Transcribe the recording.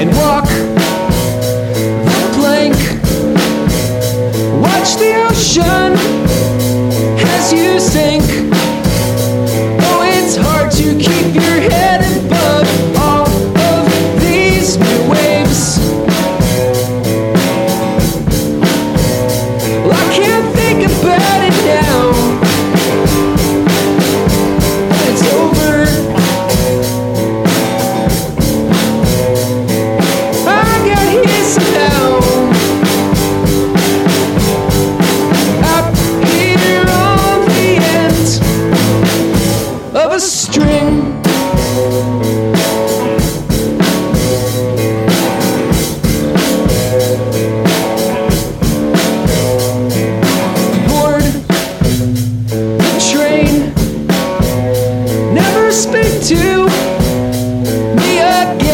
and walk the plank. Watch the ocean as you sink. me again.